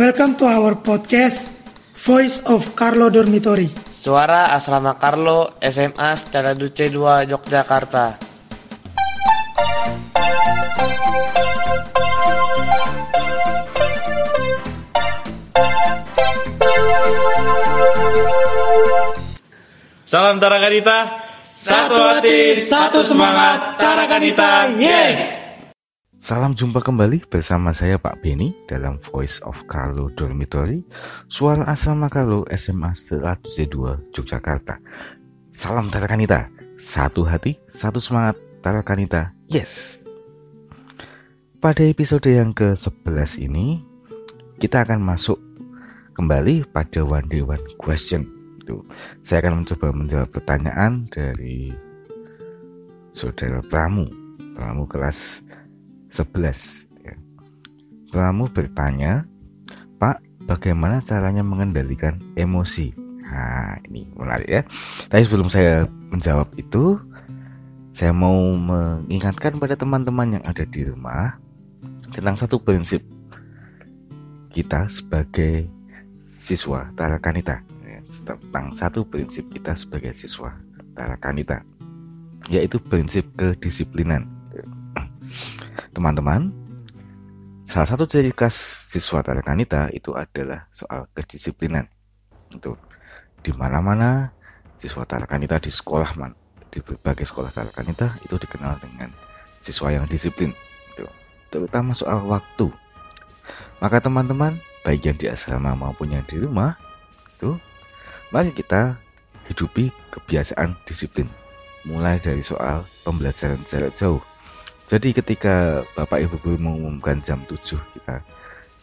Welcome to our podcast Voice of Carlo Dormitory. Suara Asrama Carlo SMA Secara Duce 2 Yogyakarta. Salam Tarakanita, satu hati, satu semangat, Tarakanita, yes! Salam jumpa kembali bersama saya Pak Beni dalam Voice of Carlo Dormitory, suara asrama Carlo SMA 102 Yogyakarta. Salam Tarakanita, satu hati, satu semangat, Tarakanita, yes! Pada episode yang ke-11 ini, kita akan masuk kembali pada one day one question itu. Saya akan mencoba menjawab pertanyaan dari saudara Pramu, Pramu kelas 11. Ya. Pramu bertanya, Pak, bagaimana caranya mengendalikan emosi? Nah, ini menarik ya. Tapi sebelum saya menjawab itu, saya mau mengingatkan pada teman-teman yang ada di rumah tentang satu prinsip kita sebagai siswa Tarakanita tentang satu prinsip kita sebagai siswa Tarakanita yaitu prinsip kedisiplinan teman-teman salah satu ciri khas siswa Tarakanita itu adalah soal kedisiplinan. Itu di mana-mana siswa Tarakanita di sekolah man di berbagai sekolah Tarakanita itu dikenal dengan siswa yang disiplin. Itu, terutama soal waktu. Maka teman-teman baik yang di asrama maupun yang di rumah itu Mari kita hidupi kebiasaan disiplin, mulai dari soal pembelajaran jarak jauh. Jadi ketika Bapak Ibu Guru mengumumkan jam 7 kita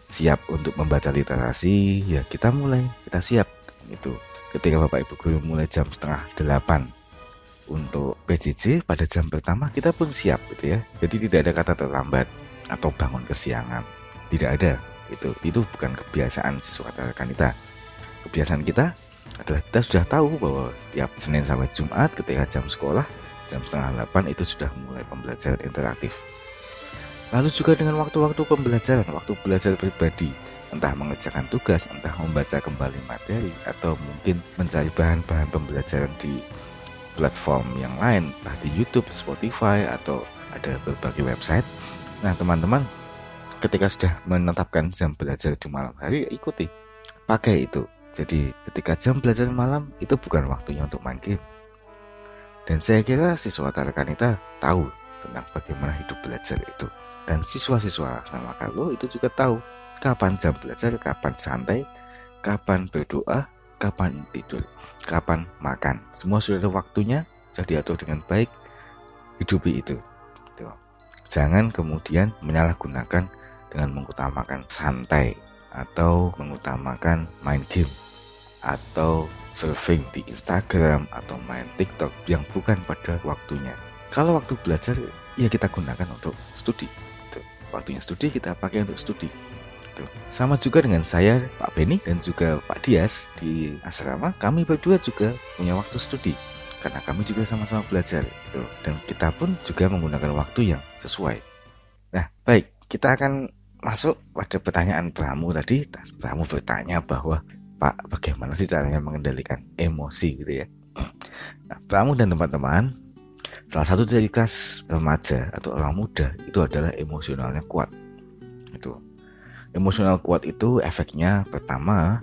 siap untuk membaca literasi, ya kita mulai, kita siap. Itu ketika Bapak Ibu Guru mulai jam setengah 8 untuk PJJ pada jam pertama kita pun siap gitu ya. Jadi tidak ada kata terlambat atau bangun kesiangan. Tidak ada. Itu itu bukan kebiasaan siswa kanita. Kebiasaan kita adalah kita sudah tahu bahwa setiap Senin sampai Jumat ketika jam sekolah jam setengah 8 itu sudah mulai pembelajaran interaktif. Lalu juga dengan waktu-waktu pembelajaran, waktu belajar pribadi, entah mengerjakan tugas, entah membaca kembali materi, atau mungkin mencari bahan-bahan pembelajaran di platform yang lain, entah di YouTube, Spotify, atau ada berbagai website. Nah teman-teman, ketika sudah menetapkan jam belajar di malam hari, ikuti, pakai itu jadi ketika jam belajar malam itu bukan waktunya untuk main game. Dan saya kira siswa Tarakanita tahu tentang bagaimana hidup belajar itu. Dan siswa-siswa sama kalau itu juga tahu kapan jam belajar, kapan santai, kapan berdoa, kapan tidur, kapan makan. Semua sudah ada waktunya, jadi diatur dengan baik, hidupi itu. Gitu. Jangan kemudian menyalahgunakan dengan mengutamakan santai atau mengutamakan main game atau surfing di Instagram atau main TikTok yang bukan pada waktunya. Kalau waktu belajar ya kita gunakan untuk studi. Waktunya studi kita pakai untuk studi. Sama juga dengan saya, Pak Beni dan juga Pak Dias di asrama, kami berdua juga punya waktu studi karena kami juga sama-sama belajar gitu. Dan kita pun juga menggunakan waktu yang sesuai. Nah, baik, kita akan masuk pada pertanyaan Pramu tadi. Pramu bertanya bahwa Pak, bagaimana sih caranya mengendalikan emosi gitu ya? Nah, kamu dan teman-teman, salah satu ciri khas remaja atau orang muda itu adalah emosionalnya kuat. Itu emosional kuat itu efeknya pertama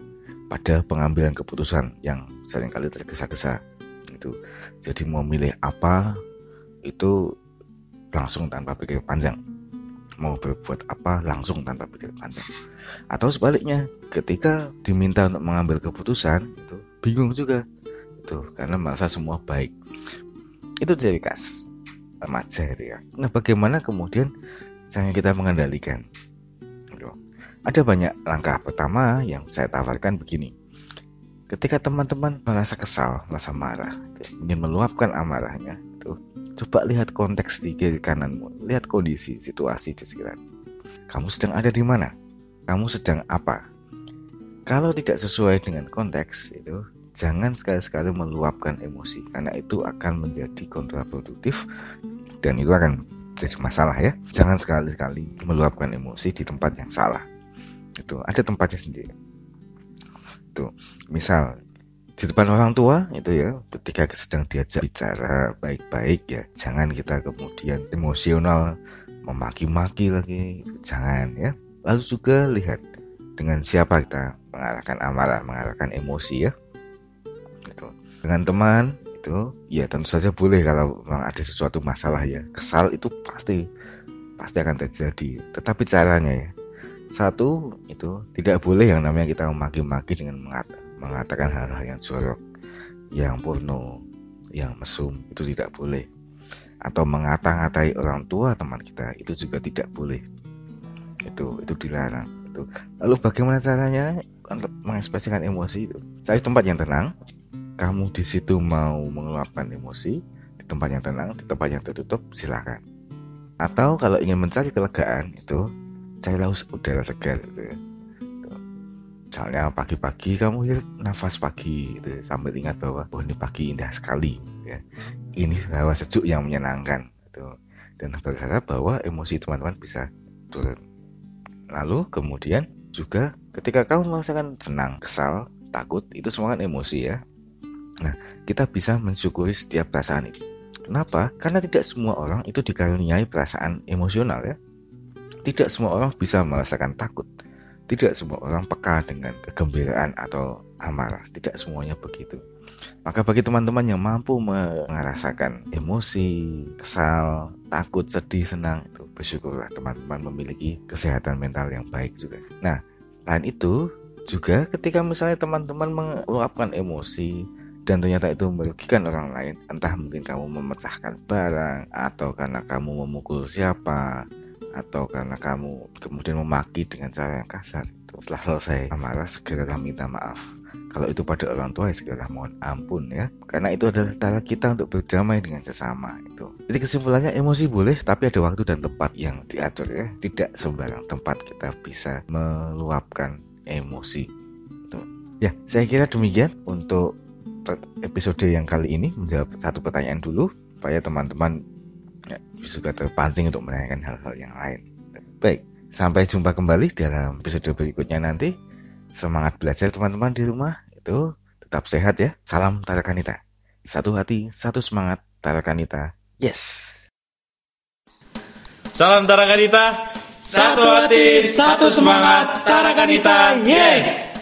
pada pengambilan keputusan yang sering kali tergesa-gesa. Itu jadi mau milih apa itu langsung tanpa pikir panjang mau berbuat apa langsung tanpa pikir panjang atau sebaliknya ketika diminta untuk mengambil keputusan itu bingung juga. Itu karena merasa semua baik. Itu jadi khas remaja itu ya. Nah bagaimana kemudian caranya kita mengendalikan? Ada banyak langkah pertama yang saya tawarkan begini. Ketika teman-teman merasa kesal merasa marah ingin meluapkan amarahnya itu Coba lihat konteks di kiri kananmu, lihat kondisi, situasi di sekitar. Kamu sedang ada di mana? Kamu sedang apa? Kalau tidak sesuai dengan konteks itu, jangan sekali-sekali meluapkan emosi karena itu akan menjadi kontraproduktif dan itu akan jadi masalah ya. Jangan sekali-sekali meluapkan emosi di tempat yang salah. itu ada tempatnya sendiri itu misal di depan orang tua itu ya. Ketika sedang diajak bicara baik-baik ya jangan kita kemudian emosional memaki-maki lagi. Jangan ya. Lalu juga lihat dengan siapa kita mengarahkan amarah mengarahkan emosi ya. Itu dengan teman itu ya tentu saja boleh kalau memang ada sesuatu masalah ya. Kesal itu pasti pasti akan terjadi. Tetapi caranya ya. Satu itu tidak boleh yang namanya kita memaki-maki dengan mengatakan mengatakan hal-hal yang jorok, yang porno, yang mesum itu tidak boleh. Atau mengata-ngatai orang tua teman kita itu juga tidak boleh. Itu itu dilarang. Itu. Lalu bagaimana caranya untuk mengekspresikan emosi itu? Cari tempat yang tenang. Kamu di situ mau mengeluarkan emosi di tempat yang tenang, di tempat yang tertutup, silakan. Atau kalau ingin mencari kelegaan itu carilah udara segar gitu ya misalnya pagi-pagi kamu ya nafas pagi gitu, sambil ingat bahwa oh ini pagi indah sekali ya. Ini hawa sejuk yang menyenangkan gitu. dan berharap bahwa emosi teman-teman bisa turun. Lalu kemudian juga ketika kamu merasakan senang kesal takut itu semua kan emosi ya. Nah kita bisa mensyukuri setiap perasaan itu kenapa? Karena tidak semua orang itu dikaruniai perasaan emosional ya. Tidak semua orang bisa merasakan takut tidak semua orang peka dengan kegembiraan atau amarah, tidak semuanya begitu. Maka bagi teman-teman yang mampu merasakan emosi, kesal, takut, sedih, senang, itu bersyukurlah teman-teman memiliki kesehatan mental yang baik juga. Nah, selain itu juga ketika misalnya teman-teman meluapkan emosi dan ternyata itu merugikan orang lain, entah mungkin kamu memecahkan barang atau karena kamu memukul siapa atau karena kamu kemudian memaki dengan cara yang kasar setelah selesai amarah segeralah minta maaf. Kalau itu pada orang tua ya segera mohon ampun ya. Karena itu adalah cara kita untuk berdamai dengan sesama itu. Jadi kesimpulannya emosi boleh tapi ada waktu dan tempat yang diatur ya. Tidak sembarang tempat kita bisa meluapkan emosi itu. Ya saya kira demikian untuk episode yang kali ini. Menjawab satu pertanyaan dulu supaya teman-teman ya, juga terpancing untuk menanyakan hal-hal yang lain. Baik, sampai jumpa kembali dalam episode berikutnya nanti. Semangat belajar teman-teman di rumah itu tetap sehat ya. Salam Tarakanita. Satu hati, satu semangat Tarakanita. Yes. Salam Tarakanita. Satu hati, satu semangat Tarakanita. Yes.